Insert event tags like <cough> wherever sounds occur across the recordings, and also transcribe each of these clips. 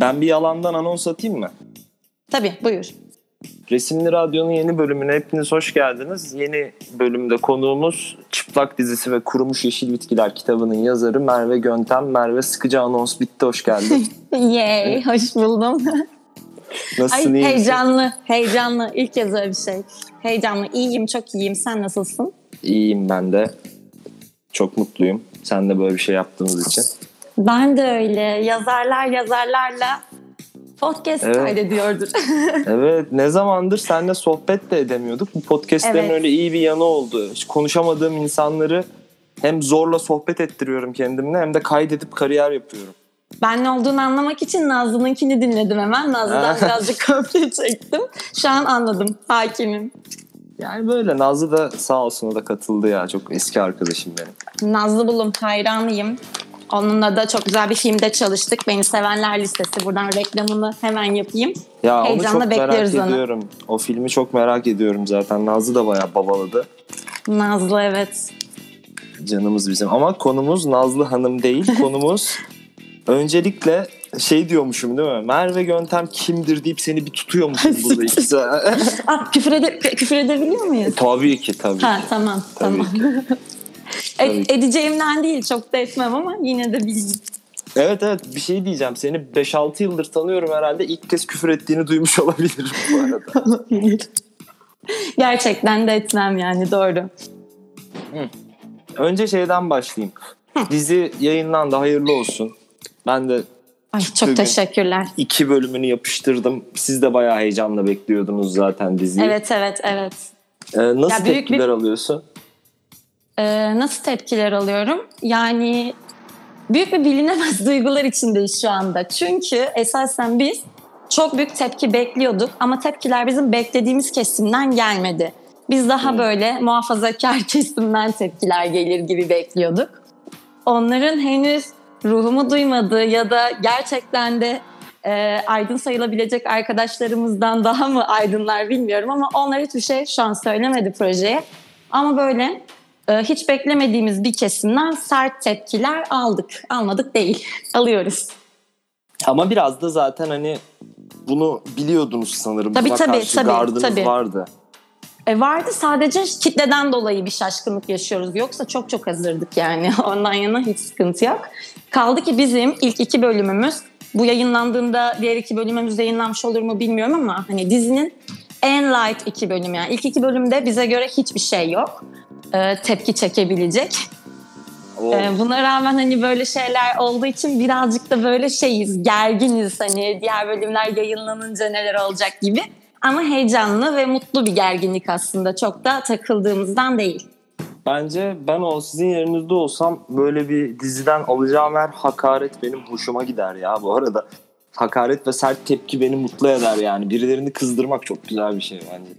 Ben bir yalandan anons atayım mı? Tabii buyur. Resimli Radyo'nun yeni bölümüne hepiniz hoş geldiniz. Yeni bölümde konuğumuz Çıplak dizisi ve Kurumuş Yeşil Bitkiler kitabının yazarı Merve Göntem. Merve sıkıcı anons bitti, hoş geldin. <laughs> Yay, hoş buldum. Nasılsın, Ay misin? heyecanlı, heyecanlı. İlk kez öyle bir şey. Heyecanlı. İyiyim, çok iyiyim. Sen nasılsın? İyiyim ben de. Çok mutluyum. Sen de böyle bir şey yaptığımız için. Ben de öyle. Yazarlar yazarlarla podcast Evet. kaydediyordur. <laughs> Evet ne zamandır seninle sohbet de edemiyorduk. Bu podcastlerin Evet. öyle iyi bir yanı oldu. Hiç konuşamadığım insanları hem zorla sohbet ettiriyorum kendimle hem de kaydedip kariyer yapıyorum. ben ne olduğunu anlamak için Nazlı'nınkini dinledim hemen. Nazlı'dan birazcık <laughs> kopya çektim. Şu an anladım. Hakimim. Yani böyle Nazlı da sağ olsun o da katıldı ya. Çok eski arkadaşım benim. Nazlı Bulum hayranıyım. Onunla da çok güzel bir filmde çalıştık. Beni Sevenler Listesi. Buradan reklamını hemen yapayım. Ya onu Heyecanla çok merak bekliyoruz onu. ediyorum. O filmi çok merak ediyorum zaten. Nazlı da bayağı babaladı. Nazlı evet. Canımız bizim. Ama konumuz Nazlı Hanım değil. <laughs> Konumuz öncelikle şey diyormuşum değil mi? Merve Göntem kimdir deyip seni bir tutuyormuşum <laughs> burada iki saat. Ah, küfür, ede- küfür edebiliyor muyuz? Tabii ki tabii. Ha ki. tamam Tabii tamam. ki. <laughs> Ki. edeceğimden değil çok da etmem ama yine de bileyim. Evet evet bir şey diyeceğim. Seni 5-6 yıldır tanıyorum herhalde. İlk kez küfür ettiğini duymuş <laughs> olabilirim bu arada. Gerçekten de etmem yani doğru. Önce şeyden başlayayım. Dizi yayınlandı hayırlı olsun. Ben de Ay çok teşekkürler. iki bölümünü yapıştırdım. Siz de bayağı heyecanla bekliyordunuz zaten diziyi. Evet evet evet. Ee, nasıl Ya büyük tepkiler bir- alıyorsun? Ee, nasıl tepkiler alıyorum? Yani büyük bir bilinemez <laughs> duygular içindeyiz şu anda. Çünkü esasen biz çok büyük tepki bekliyorduk ama tepkiler bizim beklediğimiz kesimden gelmedi. Biz daha böyle muhafazakar <laughs> kesimden tepkiler gelir gibi bekliyorduk. Onların henüz ruhumu duymadığı ya da gerçekten de e, aydın sayılabilecek arkadaşlarımızdan daha mı aydınlar bilmiyorum ama onlar hiçbir şey şu an söylemedi projeye. Ama böyle hiç beklemediğimiz bir kesimden sert tepkiler aldık. Almadık değil. <laughs> Alıyoruz. Ama biraz da zaten hani bunu biliyordunuz sanırım. Tabii, Buna tabii, karşı tabii, gardınız tabii. vardı. E vardı sadece kitleden dolayı bir şaşkınlık yaşıyoruz. Yoksa çok çok hazırdık yani. <laughs> Ondan yana hiç sıkıntı yok. Kaldı ki bizim ilk iki bölümümüz bu yayınlandığında diğer iki bölümümüz yayınlanmış olur mu bilmiyorum ama hani dizinin en light iki bölüm yani. İlk iki bölümde bize göre hiçbir şey yok. E, tepki çekebilecek. O, Ee, buna rağmen hani böyle şeyler olduğu için birazcık da böyle şeyiz, gerginiz hani diğer bölümler yayınlanınca neler olacak gibi. Ama heyecanlı ve mutlu bir gerginlik aslında. Çok da takıldığımızdan değil. Bence ben o sizin yerinizde olsam böyle bir diziden alacağım her hakaret benim hoşuma gider ya bu arada. Hakaret ve sert tepki beni mutlu eder yani. Birilerini kızdırmak çok güzel bir şey bence.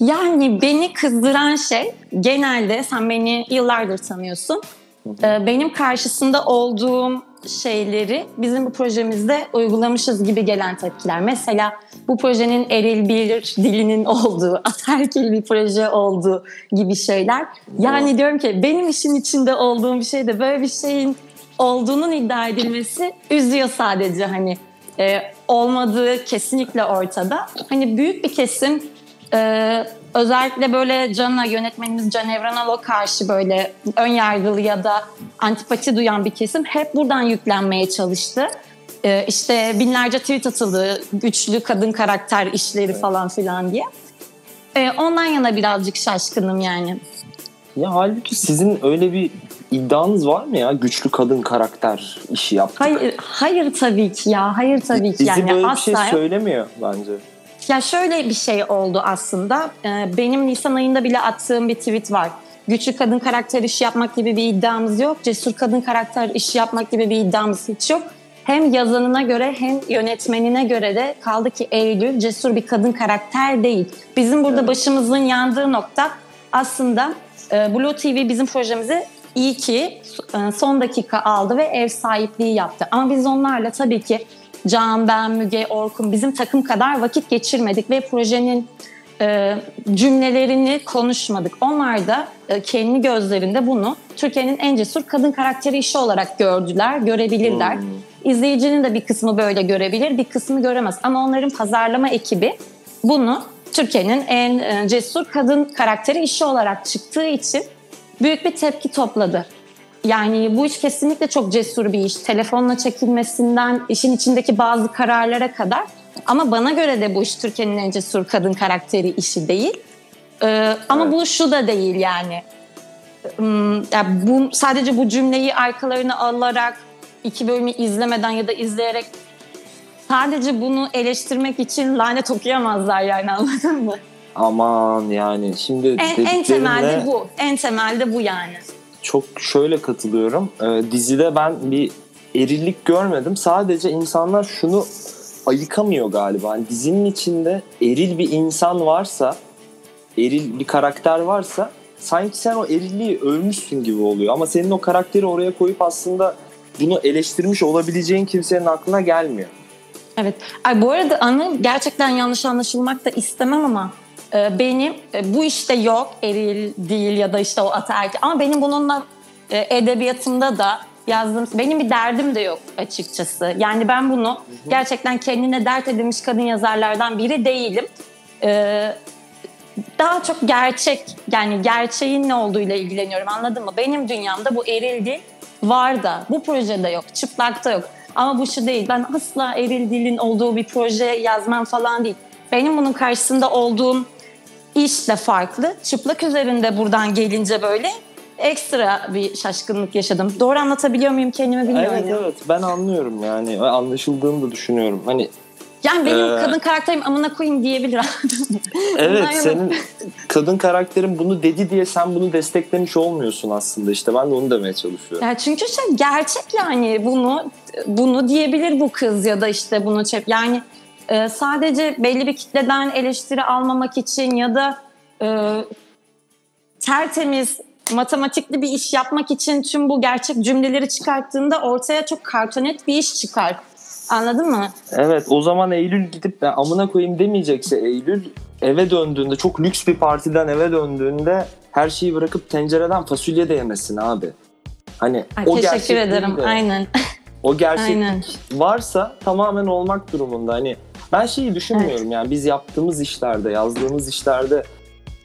Yani beni kızdıran şey genelde sen beni yıllardır tanıyorsun. Ee, Benim karşısında olduğum şeyleri bizim bu projemizde uygulamışız gibi gelen tepkiler. Mesela bu projenin eril bir dilinin olduğu, <laughs> ataerkil bir proje olduğu gibi şeyler. Yani diyorum ki benim işin içinde olduğum bir şeyde böyle bir şeyin olduğunun iddia edilmesi üzüyor sadece hani e, olmadığı kesinlikle ortada. Hani büyük bir kesim e, özellikle böyle Can'a yönetmenimiz Can Evrenal'a karşı böyle ön yargılı ya da antipati duyan bir kesim hep buradan yüklenmeye çalıştı. E, işte binlerce tweet atıldı güçlü kadın karakter işleri falan filan diye. E, ondan yana birazcık şaşkınım yani. Ya halbuki sizin öyle bir iddianız var mı ya? Güçlü kadın karakter işi yaptık. Hayır, hayır tabii ki ya. Hayır tabii ki Dizi yani. böyle bir şey söylemiyor bence. Ya şöyle bir şey oldu aslında. Ee, Benim Nisan ayında bile attığım bir tweet var. Güçlü kadın karakter işi yapmak gibi bir iddiamız yok. Cesur kadın karakter işi yapmak gibi bir iddiamız hiç yok. Hem yazanına göre hem yönetmenine göre de kaldı ki Eylül cesur bir kadın karakter değil. Bizim burada Evet. başımızın yandığı nokta aslında e, Blue TV bizim projemizi iyi ki e, son dakika aldı ve ev sahipliği yaptı. Ama biz onlarla tabii ki Can, ben, Müge, Orkun bizim takım kadar vakit geçirmedik ve projenin e, cümlelerini konuşmadık. Onlar da e, kendi gözlerinde bunu Türkiye'nin en cesur kadın karakteri işi olarak gördüler, görebilirler. Hmm. İzleyicinin de bir kısmı böyle görebilir, bir kısmı göremez. Ama onların pazarlama ekibi bunu Türkiye'nin en e, cesur kadın karakteri işi olarak çıktığı için büyük bir tepki topladı. Yani bu iş kesinlikle çok cesur bir iş. Telefonla çekilmesinden işin içindeki bazı kararlara kadar. Ama bana göre de bu iş Türkiye'nin en cesur kadın karakteri işi değil. Ee, ama Evet. bu şu da değil yani. Hmm, ya bu sadece bu cümleyi arkalarına alarak iki bölümü izlemeden ya da izleyerek sadece bunu eleştirmek için lanet okuyamazlar yani <laughs> anladın mı? Aman yani şimdi En, en temelde bu. En temelde bu yani. Çok şöyle katılıyorum. Ee, dizide ben bir erillik görmedim. Sadece insanlar şunu ayıkamıyor galiba. Hani dizinin içinde eril bir insan varsa, eril bir karakter varsa sanki sen o erilliği ölmüşsün gibi oluyor. Ama senin o karakteri oraya koyup aslında bunu eleştirmiş olabileceğin kimsenin aklına gelmiyor. Evet. Ay bu arada Anıl gerçekten yanlış anlaşılmak da istemem ama e, benim e, bu işte yok eril değil ya da işte o ataerkil ama benim bununla e, edebiyatımda da yazdığım benim bir derdim de yok açıkçası. Yani ben bunu gerçekten kendine dert edilmiş kadın yazarlardan biri değilim. E, daha çok gerçek yani gerçeğin ne olduğuyla ilgileniyorum anladın mı? Benim dünyamda bu eril dil var da bu projede yok, çıplakta yok. Ama bu şu değil. Ben asla eril dilin olduğu bir proje yazmam falan değil. Benim bunun karşısında olduğum iş de farklı. Çıplak üzerinde buradan gelince böyle ekstra bir şaşkınlık yaşadım. Doğru anlatabiliyor muyum kendimi bilmiyorum. Evet evet ben anlıyorum yani ve anlaşıldığını da düşünüyorum. Hani Yani benim Ee, kadın karakterim amına koyayım diyebilir. <laughs> Evet senin kadın karakterin bunu dedi diye sen bunu desteklemiş olmuyorsun aslında işte ben de onu demeye çalışıyorum. Ya çünkü şey gerçek yani bunu bunu diyebilir bu kız ya da işte bunu çep yani e, sadece belli bir kitleden eleştiri almamak için ya da e, tertemiz matematikli bir iş yapmak için tüm bu gerçek cümleleri çıkarttığında ortaya çok kartonet bir iş çıkar. Anladın mı? Evet o zaman Eylül gidip ben amına koyayım demeyecekse Eylül eve döndüğünde çok lüks bir partiden eve döndüğünde her şeyi bırakıp tencereden fasulye de yemesin abi. Hani Ay, o teşekkür ederim. de- Aynen. O gerçeklik Aynen. varsa tamamen olmak durumunda. Hani ben şeyi düşünmüyorum yani biz yaptığımız işlerde, yazdığımız işlerde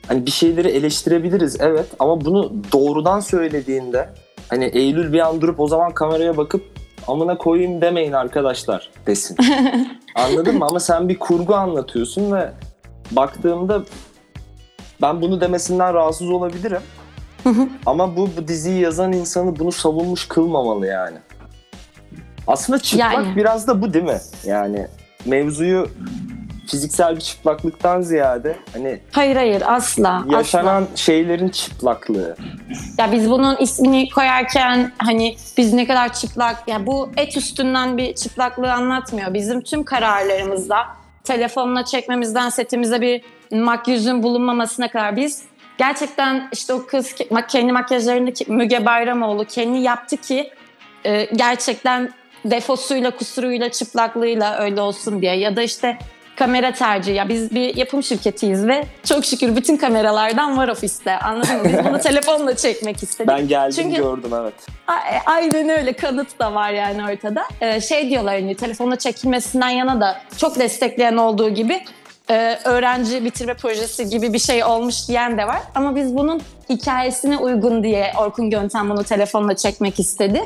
hani bir şeyleri eleştirebiliriz evet ama bunu doğrudan söylediğinde hani Eylül bir an durup o zaman kameraya bakıp amına koyayım demeyin arkadaşlar desin. <laughs> Anladın mı? Ama sen bir kurgu anlatıyorsun ve baktığımda ben bunu demesinden rahatsız olabilirim. Ama bu, bu diziyi yazan insanı bunu savunmuş kılmamalı yani. Aslında çıplak Yani. biraz da bu değil mi? Yani mevzuyu fiziksel bir çıplaklıktan ziyade hani Hayır hayır asla. asla. yaşanan şeylerin çıplaklığı. Ya biz bunun ismini koyarken hani biz ne kadar çıplak ya bu et üstünden bir çıplaklığı anlatmıyor. Bizim tüm kararlarımızda telefonla çekmemizden setimize bir makyajın bulunmamasına kadar biz gerçekten işte o kız kendi makyajlarındaki Müge Bayramoğlu kendi yaptı ki e, gerçekten defosuyla, kusuruyla, çıplaklığıyla öyle olsun diye ya da işte kamera tercihi. Ya biz bir yapım şirketiyiz ve çok şükür bütün kameralardan var ofiste. Anladın mı? Biz bunu <laughs> telefonla çekmek istedik. Ben geldim Çünkü- gördüm evet. A- Aynen öyle kanıt da var yani ortada. Ee, şey diyorlar hani telefonla çekilmesinden yana da çok destekleyen olduğu gibi e, öğrenci bitirme projesi gibi bir şey olmuş diyen de var. Ama biz bunun hikayesine uygun diye Orkun Gönten bunu telefonla çekmek istedi.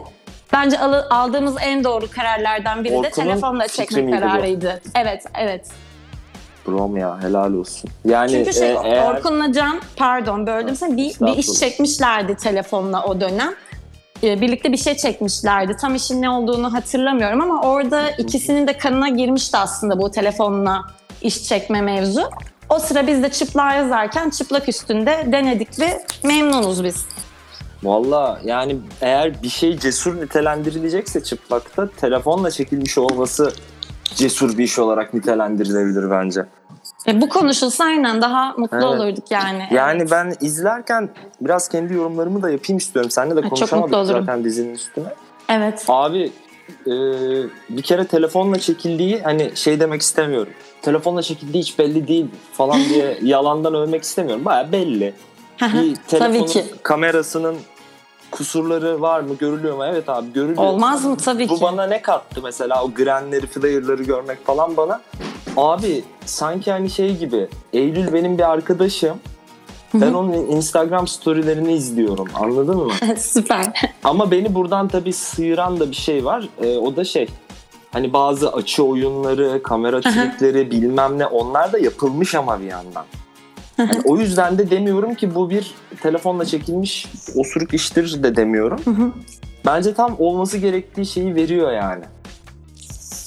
Bence alı- aldığımız en doğru kararlardan biri de Orkun'un telefonla fikri çekmek miydi bu? kararıydı. Evet, evet. Brom ya helal olsun. Yani Çünkü şey e, eğer- Orkun'la Can pardon böldüm seni bir, bir iş Estağfurullah. çekmişlerdi telefonla o dönem. Ee, birlikte bir şey çekmişlerdi. Tam işin ne olduğunu hatırlamıyorum ama orada ikisinin de kanına girmişti aslında bu telefonla iş çekme mevzu. O sıra biz de çıplak yazarken çıplak üstünde denedik ve memnunuz biz. Valla yani eğer bir şey cesur nitelendirilecekse çıplakta telefonla çekilmiş olması cesur bir iş olarak nitelendirilebilir bence. E, bu konuşulsa aynen daha mutlu Evet. olurduk yani. Yani Evet. ben izlerken biraz kendi yorumlarımı da yapayım istiyorum. Seninle de çok konuşamadık zaten dizinin üstüne. Evet. Abi e, bir kere telefonla çekildiği hani şey demek istemiyorum. Telefonla çekildiği hiç belli değil falan diye <laughs> yalandan övmek istemiyorum. Baya belli. Bir telefonun Tabii ki. kamerasının kusurları var mı görülüyor mu? Evet abi görülüyor. Olmaz mı? Tabii Bu ki. bana ne kattı mesela o grenleri, flyer'ları görmek falan bana. Abi sanki hani şey gibi Eylül benim bir arkadaşım. Ben onun Instagram storylerini izliyorum anladın mı? <laughs> Süper. Ama beni buradan tabii sıyıran da bir şey var. Ee, o da şey hani bazı açı oyunları, kamera trikleri bilmem ne onlar da yapılmış ama bir yandan. Yani o yüzden de demiyorum ki bu bir telefonla çekilmiş osuruk iştir de demiyorum. Bence tam olması gerektiği şeyi veriyor yani.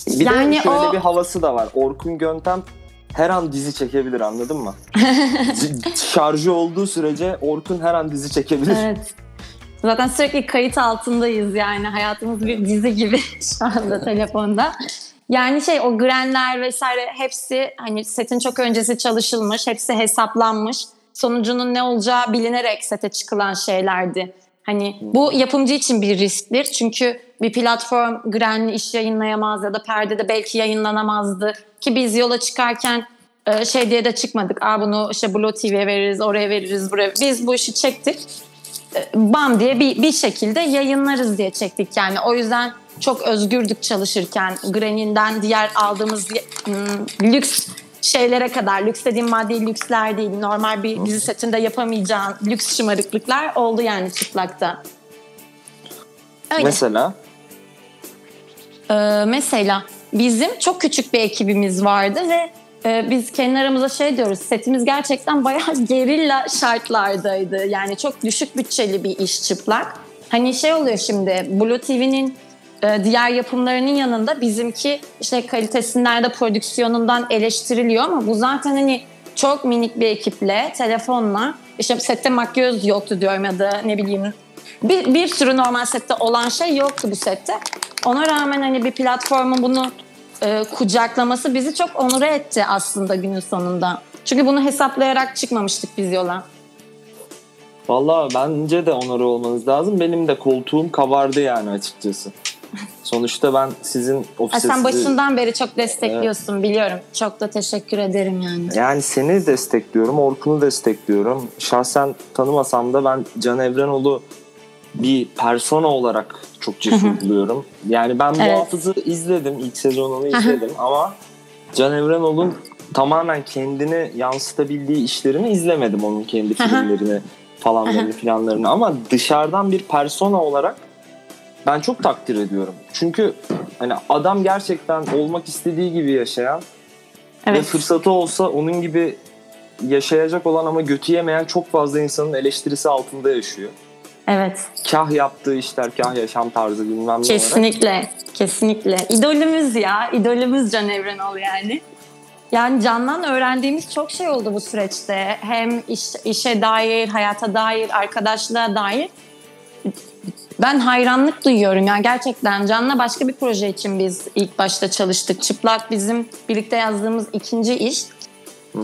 Bir Yani de şöyle o- bir havası da var. Orkun Göntem her an dizi çekebilir anladın mı? <laughs> Şarjı olduğu sürece Orkun her an dizi çekebilir. Evet. Zaten sürekli kayıt altındayız yani. Hayatımız bir dizi gibi <laughs> şu anda telefonda. Yani şey o grenler vesaire hepsi hani setin çok öncesi çalışılmış. Hepsi hesaplanmış. Sonucunun ne olacağı bilinerek sete çıkılan şeylerdi. Hani bu yapımcı için bir risktir. Çünkü bir platform grenli iş yayınlayamaz ya da perdede belki yayınlanamazdı. Ki biz yola çıkarken e, şey diye de çıkmadık. Aa bunu işte Blue TV'ye veririz, oraya veririz, buraya. Biz bu işi çektik bam diye bir, bir şekilde yayınlarız diye çektik yani. O yüzden çok özgürdük çalışırken. Granny'den diğer aldığımız hmm, lüks şeylere kadar, lüks dediğim maddi lüksler değil, normal bir dizi setinde yapamayacağın lüks şımarıklıklar oldu yani çıplakta. Öyle. Mesela Ee, mesela bizim çok küçük bir ekibimiz vardı ve e, biz kendi aramızda şey diyoruz setimiz gerçekten bayağı <laughs> gerilla şartlardaydı. Yani çok düşük bütçeli bir iş çıplak. Hani şey oluyor şimdi Blue TV'nin e, diğer yapımlarının yanında bizimki işte kalitesinden de prodüksiyonundan eleştiriliyor ama bu zaten hani çok minik bir ekiple telefonla işte sette makyöz yoktu diyorum ya da ne bileyim bir, bir sürü normal sette olan şey yoktu bu sette. Ona rağmen hani bir platformun bunu e, kucaklaması bizi çok onure etti aslında günün sonunda. Çünkü bunu hesaplayarak çıkmamıştık biz yola. Valla bence de onarı olmanız lazım. Benim de koltuğum kabardı yani açıkçası. <laughs> Sonuçta ben sizin ofise... sen başından beri çok destekliyorsun biliyorum. Çok da teşekkür ederim yani. Yani seni destekliyorum, Orkun'u destekliyorum. Şahsen tanımasam da ben Can Evrenoğlu bir persona olarak çok cesur buluyorum. Yani ben Evet. Muhafız'ı izledim, ilk sezonunu izledim ama Can Evrenoğlu'nun tamamen kendini yansıtabildiği işlerini izlemedim onun kendi filmlerini falanlarını filanlarını ama dışarıdan bir persona olarak ben çok takdir ediyorum. Çünkü hani adam gerçekten olmak istediği gibi yaşayan ve Evet. fırsatı olsa onun gibi yaşayacak olan ama götü yemeyen çok fazla insanın eleştirisi altında yaşıyor. Evet. Kah yaptığı işler, kah yaşam tarzı bilmem ne olarak. Kesinlikle. Kesinlikle. İdolümüz ya. İdolümüz Can Evrenol yani. Yani Can'dan öğrendiğimiz çok şey oldu bu süreçte. Hem iş, işe dair, hayata dair, arkadaşlığa dair. Ben hayranlık duyuyorum ya gerçekten. Can'la başka bir proje için biz ilk başta çalıştık. Çıplak bizim birlikte yazdığımız ikinci iş.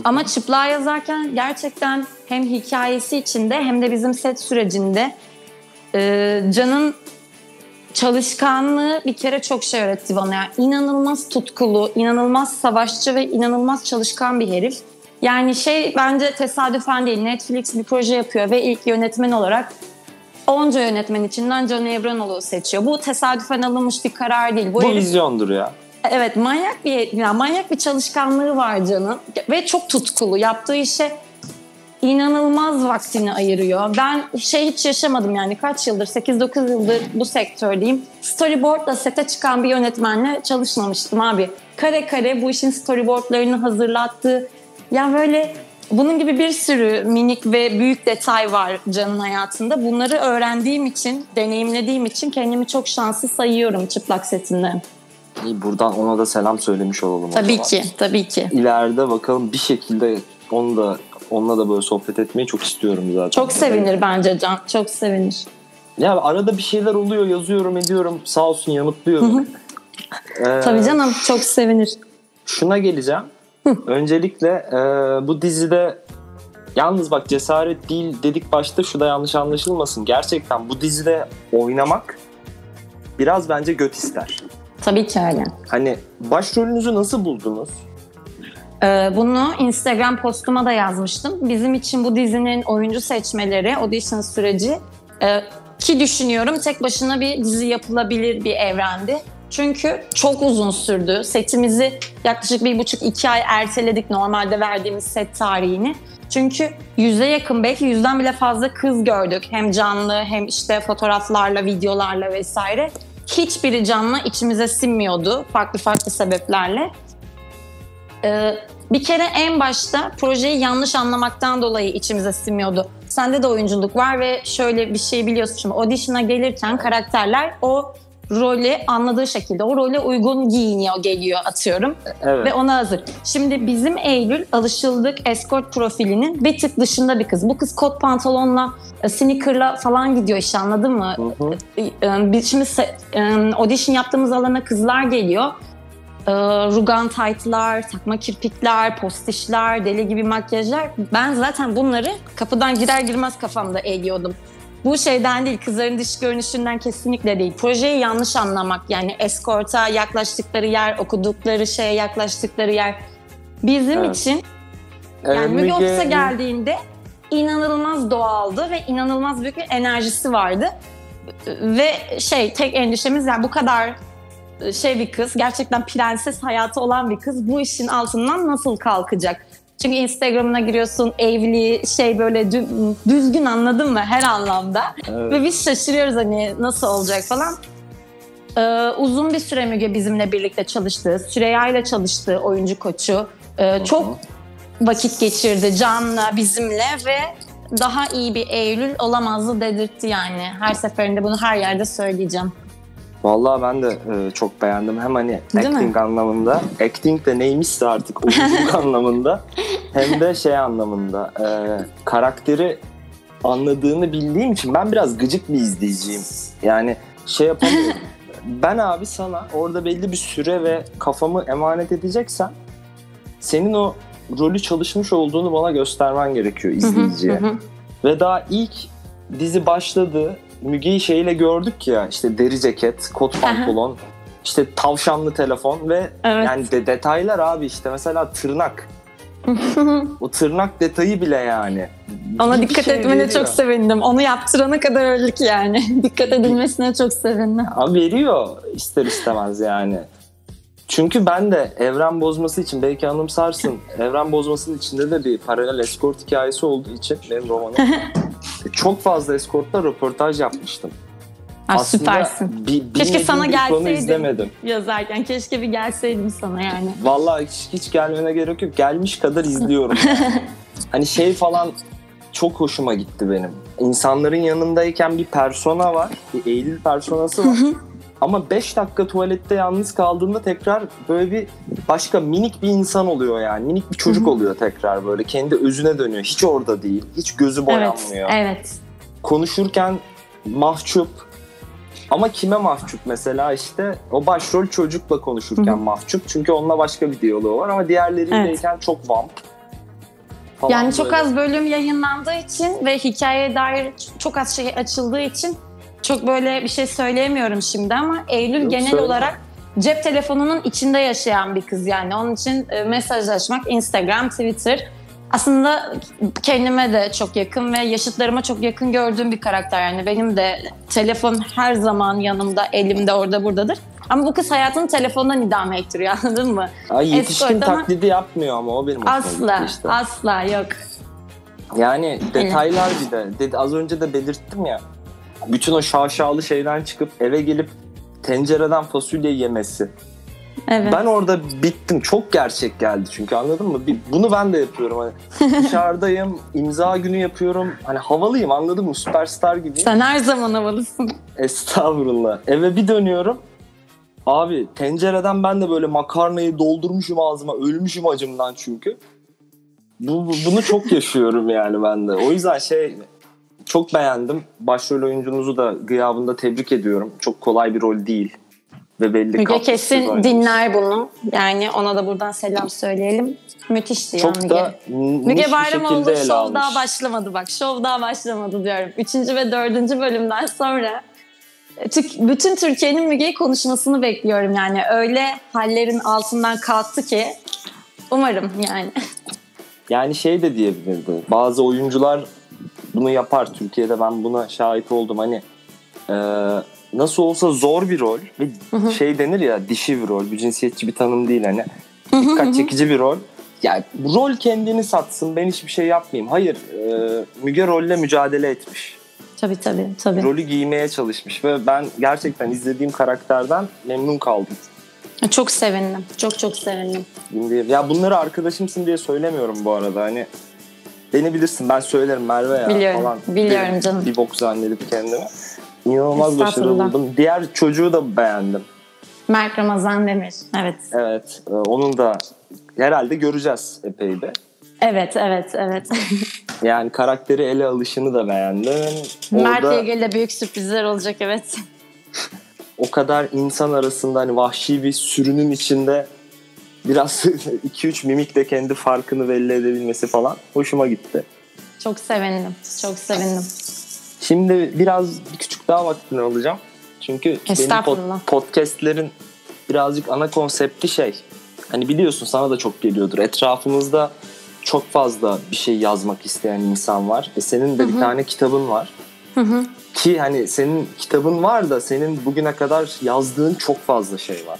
Ama çıplığa yazarken gerçekten hem hikayesi içinde hem de bizim set sürecinde e, Can'ın çalışkanlığı bir kere çok şey öğretti bana. Yani inanılmaz tutkulu, inanılmaz savaşçı ve inanılmaz çalışkan bir herif. Yani şey bence tesadüfen değil. Netflix bir proje yapıyor ve ilk yönetmen olarak onca yönetmen içinden Can Evrenoğlu seçiyor. Bu tesadüfen alınmış bir karar değil. Bu, Bu herif vizyondur ya. Evet manyak bir yani manyak bir çalışkanlığı var canım ve çok tutkulu. Yaptığı işe inanılmaz vaktini ayırıyor. Ben şey hiç yaşamadım yani kaç yıldır 8-9 yıldır bu sektördeyim. Storyboardla sete çıkan bir yönetmenle çalışmamıştım abi. Kare kare bu işin storyboardlarını hazırlattı. Yani böyle bunun gibi bir sürü minik ve büyük detay var Can'ın hayatında. Bunları öğrendiğim için, deneyimlediğim için kendimi çok şanslı sayıyorum çıplak setinden. İyi, buradan ona da selam söylemiş olalım. Tabii ki, tabii ki. İleride bakalım bir şekilde onu da onunla da böyle sohbet etmeyi çok istiyorum zaten. Çok sevinir bence Can, çok sevinir. Ya arada bir şeyler oluyor, yazıyorum, ediyorum. Sağ olsun yanıtlıyor. Ee, Tabii canım, çok sevinir. Şuna geleceğim. Öncelikle e, bu dizide yalnız bak cesaret değil dedik başta şu da yanlış anlaşılmasın. Gerçekten bu dizide oynamak biraz bence göt ister. Tabii ki öyle. Hani başrolünüzü nasıl buldunuz? Ee, bunu Instagram postuma da yazmıştım. Bizim için bu dizinin oyuncu seçmeleri, audition süreci e, ki düşünüyorum tek başına bir dizi yapılabilir bir evrendi. Çünkü çok uzun sürdü. Setimizi yaklaşık bir buçuk iki ay erteledik normalde verdiğimiz set tarihini. Çünkü yüze yakın belki yüzden bile fazla kız gördük. Hem canlı hem işte fotoğraflarla, videolarla vesaire. Hiçbiri canlı içimize sinmiyordu farklı farklı sebeplerle. Ee, bir kere en başta projeyi yanlış anlamaktan dolayı içimize sinmiyordu. Sende de oyunculuk var ve şöyle bir şey biliyorsun şimdi audition'a gelirken karakterler o rolü anladığı şekilde o role uygun giyiniyor geliyor atıyorum Evet. ve ona hazır. Şimdi bizim Eylül alışıldık escort profilinin bir tık dışında bir kız. Bu kız kot pantolonla, e, sneakerla falan gidiyor işte anladın mı? Hı hı. Ee, Biz şimdi e, audition yaptığımız alana kızlar geliyor. Rugan taytlar, takma kirpikler, postişler, deli gibi makyajlar. Ben zaten bunları kapıdan girer girmez kafamda eğiyordum. Bu şeyden değil, kızların dış görünüşünden kesinlikle değil. Projeyi yanlış anlamak yani eskorta yaklaştıkları yer, okudukları şeye yaklaştıkları yer. Bizim Evet. için Ee, yani Müge Ofis'e geldiğinde inanılmaz doğaldı ve inanılmaz büyük bir enerjisi vardı. Ve şey tek endişemiz yani bu kadar şey bir kız, gerçekten prenses hayatı olan bir kız bu işin altından nasıl kalkacak? Çünkü Instagram'ına giriyorsun evli şey böyle dü- düzgün anladın mı her anlamda. Evet. Ve biz şaşırıyoruz hani nasıl olacak falan. Ee, uzun bir süre Müge bizimle birlikte çalıştı. Süreyya ile çalıştı oyuncu koçu. Ee, çok vakit geçirdi Can'la bizimle ve daha iyi bir Eylül olamazdı dedirtti yani. Her seferinde bunu her yerde söyleyeceğim. Vallahi ben de e, çok beğendim. Hem hani Değil mi? acting anlamında, acting de neymişse artık <laughs> oyunculuk anlamında hem de şey anlamında e, karakteri anladığını bildiğim için ben biraz gıcık bir izleyiciyim. Yani şey yapamıyorum. <laughs> ben abi sana orada belli bir süre ve kafamı emanet edeceksen senin o rolü çalışmış olduğunu bana göstermen gerekiyor izleyiciye. Ve daha ilk dizi başladı. Müge'yi şeyle gördük ya işte deri ceket, kot pantolon, işte tavşanlı telefon ve Evet. yani de detaylar abi işte mesela tırnak. <laughs> O tırnak detayı bile yani. Ona Bir dikkat şey etmene veriyor. çok sevindim. Onu yaptırana kadar öldük yani. <laughs> dikkat edilmesine çok sevindim. Abi veriyor ister istemez yani. Çünkü ben de evren bozması için belki anımsarsın. evren bozmasının içinde de bir paralel escort hikayesi olduğu için benim romanım. <laughs> çok fazla escortla röportaj yapmıştım. Ha, süpersin. bi- bilmediğim Keşke sana bir gelseydim. izlemedim. Yazarken keşke bir gelseydim sana yani. Vallahi hiç, hiç gelmene gerek yok. Gelmiş kadar izliyorum. <laughs> hani şey falan çok hoşuma gitti benim. İnsanların yanındayken bir persona var. Bir Eylül personası var. Ama 5 dakika tuvalette yalnız kaldığında tekrar böyle bir başka minik bir insan oluyor yani. Minik bir çocuk oluyor tekrar böyle. Kendi özüne dönüyor. Hiç orada değil. Hiç gözü Evet, boyanmıyor. evet. konuşurken mahcup ama kime mahcup mesela işte o başrol çocukla konuşurken Hı hı. mahcup çünkü onunla başka bir diyaloğu var ama diğerleriyleyken çok vamp. falan Yani çok böyle. az bölüm yayınlandığı için ve hikayeye dair çok az şey açıldığı için çok böyle bir şey söyleyemiyorum şimdi ama Eylül Yok, genel söyle. olarak cep telefonunun içinde yaşayan bir kız yani. Onun için e, mesajlaşmak Instagram, Twitter aslında kendime de çok yakın ve yaşıtlarıma çok yakın gördüğüm bir karakter yani. Benim de telefon her zaman yanımda, elimde, orada buradadır. Ama bu kız hayatını telefondan idame ettiriyor <laughs> anladın mı? Ay, yetişkin escort ama- taklidi yapmıyor ama o benim Asla, işte. asla yok. Yani detaylar bir de. Az önce de belirttim ya. Bütün o şaşalı şeyden çıkıp eve gelip tencereden fasulye yemesi. Evet. Ben orada bittim. Çok gerçek geldi çünkü anladın mı? Bir- Bunu ben de yapıyorum. Hani <laughs> dışarıdayım, imza günü yapıyorum. Hani havalıyım anladın mı? Süperstar gibiyim. Sen her zaman havalısın. Estağfurullah. Eve bir dönüyorum. Abi tencereden ben de böyle makarnayı doldurmuşum ağzıma. Ölmüşüm acımdan çünkü. Bu- bunu çok yaşıyorum yani ben de. O yüzden şey çok beğendim. Başrol oyuncunuzu da gıyabında tebrik ediyorum. Çok kolay bir rol değil. Ve belli Müge kesin oyuncu. dinler bunu. Yani ona da buradan selam söyleyelim. Müthişti ya Çok Müge. da Müge Bayramoğlu şov almış. daha başlamadı bak. Şov daha başlamadı diyorum. Üçüncü ve dördüncü bölümden sonra Tük- bütün Türkiye'nin Müge'yi konuşmasını bekliyorum yani. Öyle hallerin altından kalktı ki umarım yani. <laughs> Yani şey de diyebilirdi. Bazı oyuncular bunu yapar. Türkiye'de ben buna şahit oldum. Hani Ee, nasıl olsa zor bir rol ve şey denir ya dişi bir rol. Bir cinsiyetçi bir tanım değil hani. Dikkat çekici bir rol. Yani rol kendini satsın ben hiçbir şey yapmayayım. Hayır e, Müge rolle mücadele etmiş. Tabii tabii. tabii. Rolü giymeye çalışmış ve ben gerçekten izlediğim karakterden memnun kaldım. Çok sevindim. Çok çok sevindim. Ya bunları arkadaşımsın diye söylemiyorum bu arada. Hani beni bilirsin ben söylerim Merve ya biliyorum, falan. Biliyorum bir, canım. Bir bok zannedip kendimi. İnanılmaz başarılı buldum. Diğer çocuğu da beğendim. Mert Ramazan Demir. Evet. Evet. E, onun da herhalde göreceğiz epey de. Evet, evet, evet. <laughs> yani karakteri ele alışını da beğendim. Mert'le Orada... ilgili de büyük sürprizler olacak evet. <laughs> o kadar insan arasında hani vahşi bir sürünün içinde biraz <laughs> 2-3 mimikle kendi farkını belli edebilmesi falan hoşuma gitti. Çok sevindim. Çok sevindim. Şimdi biraz bir küçük daha vaktini alacağım. Çünkü benim pod- podcastlerin birazcık ana konsepti şey. Hani biliyorsun sana da çok geliyordur. Etrafımızda çok fazla bir şey yazmak isteyen insan var. E senin de Hı-hı. bir tane kitabın var. Hı-hı. Ki hani senin kitabın var da senin bugüne kadar yazdığın çok fazla şey var.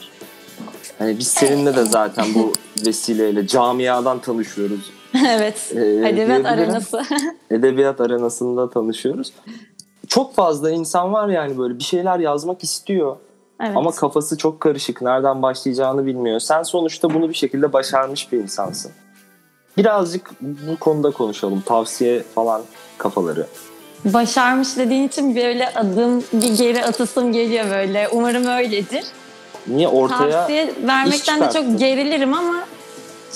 Hani biz seninle de zaten bu vesileyle camiadan tanışıyoruz. <laughs> evet. Ee, Edebiyat arenası. <laughs> Edebiyat arenasında tanışıyoruz. Çok fazla insan var yani böyle bir şeyler yazmak istiyor. Evet. Ama kafası çok karışık. Nereden başlayacağını bilmiyor. Sen sonuçta bunu bir şekilde başarmış bir insansın. Birazcık bu konuda konuşalım. Tavsiye falan kafaları. Başarmış dediğin için böyle adım bir geri atasım geliyor böyle. Umarım öyledir. Niye ortaya Tavsiye vermekten de çok gerilirim ama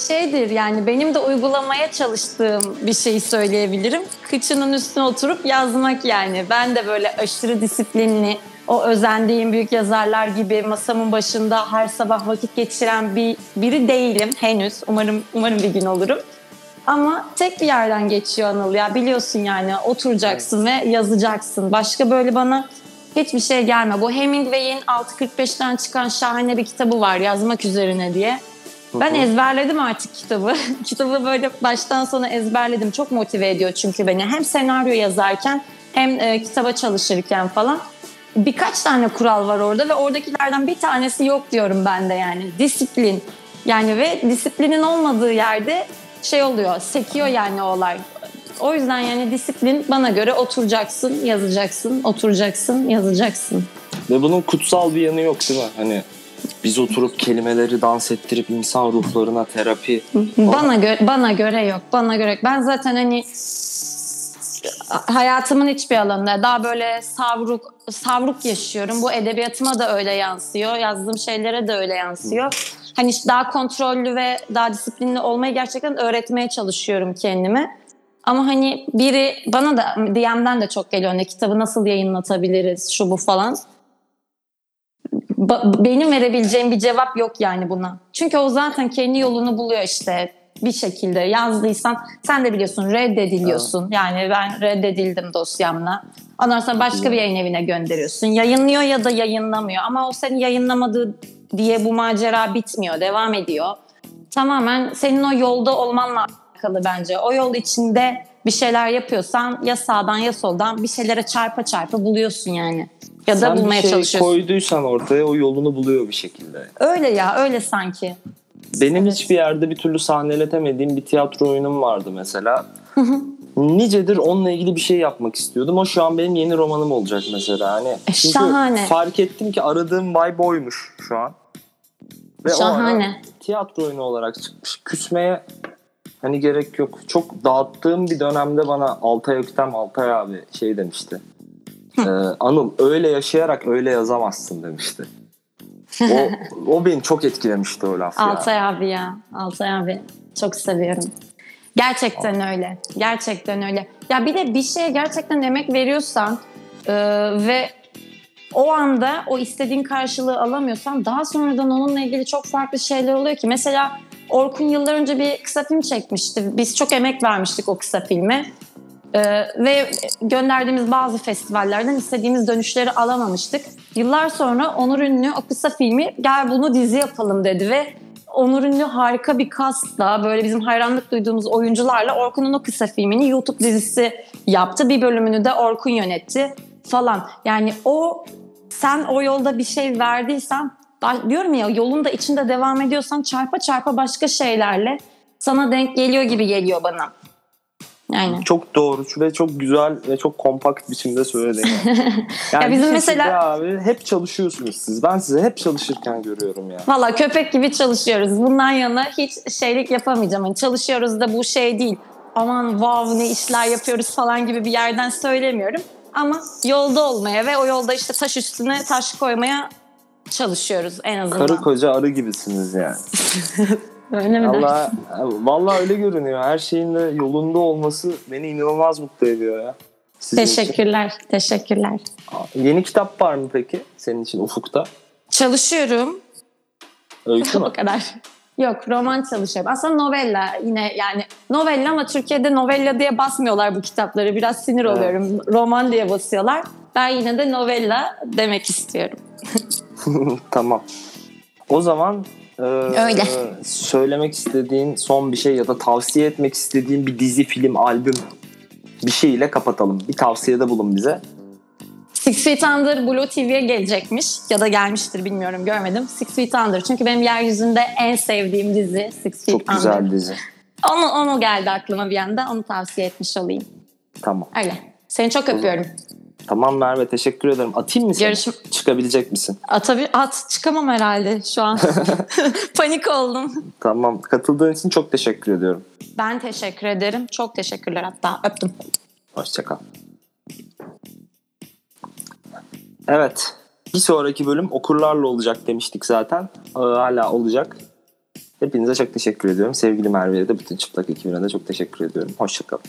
şeydir yani benim de uygulamaya çalıştığım bir şeyi söyleyebilirim. Kıçının üstüne oturup yazmak yani. Ben de böyle aşırı disiplinli, o özendiğim büyük yazarlar gibi masamın başında her sabah vakit geçiren bir biri değilim henüz. Umarım umarım bir gün olurum. Ama tek bir yerden geçiyor Anıl ya biliyorsun yani oturacaksın evet. ve yazacaksın. Başka böyle bana hiçbir şey gelme. Bu Hemingway'in 6.45'ten çıkan şahane bir kitabı var yazmak üzerine diye. Ben ezberledim artık kitabı. <laughs> kitabı böyle baştan sona ezberledim. Çok motive ediyor çünkü beni. Hem senaryo yazarken hem e, kitaba çalışırken falan. Birkaç tane kural var orada ve oradakilerden bir tanesi yok diyorum ben de yani. Disiplin. Yani ve disiplinin olmadığı yerde şey oluyor, sekiyor yani olay. O yüzden yani disiplin bana göre oturacaksın, yazacaksın, oturacaksın, yazacaksın. Ve bunun kutsal bir yanı yok değil mi? Hani biz oturup kelimeleri dans ettirip insan ruhlarına terapi. Bana göre bana göre yok. Bana göre. Ben zaten hani hayatımın hiçbir alanında daha böyle savruk savruk yaşıyorum. Bu edebiyatıma da öyle yansıyor. Yazdığım şeylere de öyle yansıyor. Hani daha kontrollü ve daha disiplinli olmayı gerçekten öğretmeye çalışıyorum kendime. Ama hani biri bana da DM'den de çok geliyor ne kitabı nasıl yayınlatabiliriz şu bu falan. Ba- benim verebileceğim bir cevap yok yani buna. Çünkü o zaten kendi yolunu buluyor işte bir şekilde yazdıysan sen de biliyorsun reddediliyorsun. Evet. Yani ben reddedildim dosyamla. Ondan sonra başka bir yayın evine gönderiyorsun. Yayınlıyor ya da yayınlamıyor ama o seni yayınlamadı diye bu macera bitmiyor, devam ediyor. Tamamen senin o yolda olmanla alakalı bence. O yol içinde bir şeyler yapıyorsan ya sağdan ya soldan bir şeylere çarpa çarpa buluyorsun yani. Ya da Sen bulmaya bir şey çalışıyorsun. koyduysan ortaya o yolunu buluyor bir şekilde. Öyle ya öyle sanki. Benim evet. hiçbir yerde bir türlü sahneletemediğim bir tiyatro oyunum vardı mesela. Nicedir onunla ilgili bir şey yapmak istiyordum. O şu an benim yeni romanım olacak mesela. Hani e, çünkü şahane. fark ettim ki aradığım vibe boymuş şu an. Ve şahane. O tiyatro oyunu olarak çıkmış. Küsmeye hani gerek yok. Çok dağıttığım bir dönemde bana Altay Öktem Altay abi şey demişti. ee, Anıl öyle yaşayarak öyle yazamazsın demişti. o, o beni çok etkilemişti o laf Altay ya. abi ya. Altay abi. Çok seviyorum. Gerçekten Aa. öyle. Gerçekten öyle. Ya bir de bir şeye gerçekten emek veriyorsan e, ve o anda o istediğin karşılığı alamıyorsan daha sonradan onunla ilgili çok farklı şeyler oluyor ki. Mesela Orkun yıllar önce bir kısa film çekmişti. Biz çok emek vermiştik o kısa filme. Ee, ve gönderdiğimiz bazı festivallerden istediğimiz dönüşleri alamamıştık. Yıllar sonra Onur Ünlü o kısa filmi gel bunu dizi yapalım dedi ve Onur Ünlü harika bir kastla böyle bizim hayranlık duyduğumuz oyuncularla Orkun'un o kısa filmini YouTube dizisi yaptı. Bir bölümünü de Orkun yönetti. falan. Yani o sen o yolda bir şey verdiysen ba- diyorum ya yolun da içinde devam ediyorsan çarpa çarpa başka şeylerle sana denk geliyor gibi geliyor bana. Yani. Çok doğru ve çok güzel ve çok kompakt biçimde söyledin. <laughs> Yani Ya bizim mesela- abi hep çalışıyorsunuz siz. Ben sizi hep çalışırken görüyorum ya. Valla köpek gibi çalışıyoruz. Bundan yana hiç şeylik yapamayacağım. Hani çalışıyoruz da bu şey değil. Aman wow ne işler yapıyoruz falan gibi bir yerden söylemiyorum. Ama yolda olmaya ve o yolda işte taş üstüne taş koymaya çalışıyoruz en azından. Karı koca arı gibisiniz yani. <laughs> Öyle mi dersin? Allah vallahi öyle görünüyor. Her şeyin de yolunda olması beni inanılmaz mutlu ediyor ya. Sizin için. Teşekkürler, teşekkürler. Yeni kitap var mı peki senin için ufukta? Çalışıyorum. Öykü mü? <laughs> o kadar. Yok roman çalışıyorum. Aslında novella yine yani novella ama Türkiye'de novella diye basmıyorlar bu kitapları. Biraz sinir Evet. oluyorum. Roman diye basıyorlar. Ben yine de novella demek istiyorum. <laughs> tamam. O zaman e, Öyle. söylemek istediğin son bir şey ya da tavsiye etmek istediğin bir dizi, film, albüm bir şey ile kapatalım. Bir tavsiyede bulun bize. Six Feet Under Blue TV'ye gelecekmiş ya da gelmiştir bilmiyorum görmedim. Six Feet Under çünkü benim yeryüzünde en sevdiğim dizi Six Feet Çok Under. güzel dizi. Onu, onu geldi aklıma bir anda onu tavsiye etmiş olayım. Tamam. Öyle. Seni çok öpüyorum. Tamam Merve teşekkür ederim. Atayım mı seni? Görüşüm- Çıkabilecek misin? Atabi at çıkamam herhalde şu an. <laughs> <laughs> Panik oldum. Tamam. Katıldığın için çok teşekkür ediyorum. Ben teşekkür ederim. Çok teşekkürler hatta. Öptüm. Hoşçakal. Evet. Bir sonraki bölüm okurlarla olacak demiştik zaten. Ee, Hala olacak. Hepinize çok teşekkür ediyorum. Sevgili Merve'ye de bütün çıplak ekibine de çok teşekkür ediyorum. Hoşçakalın.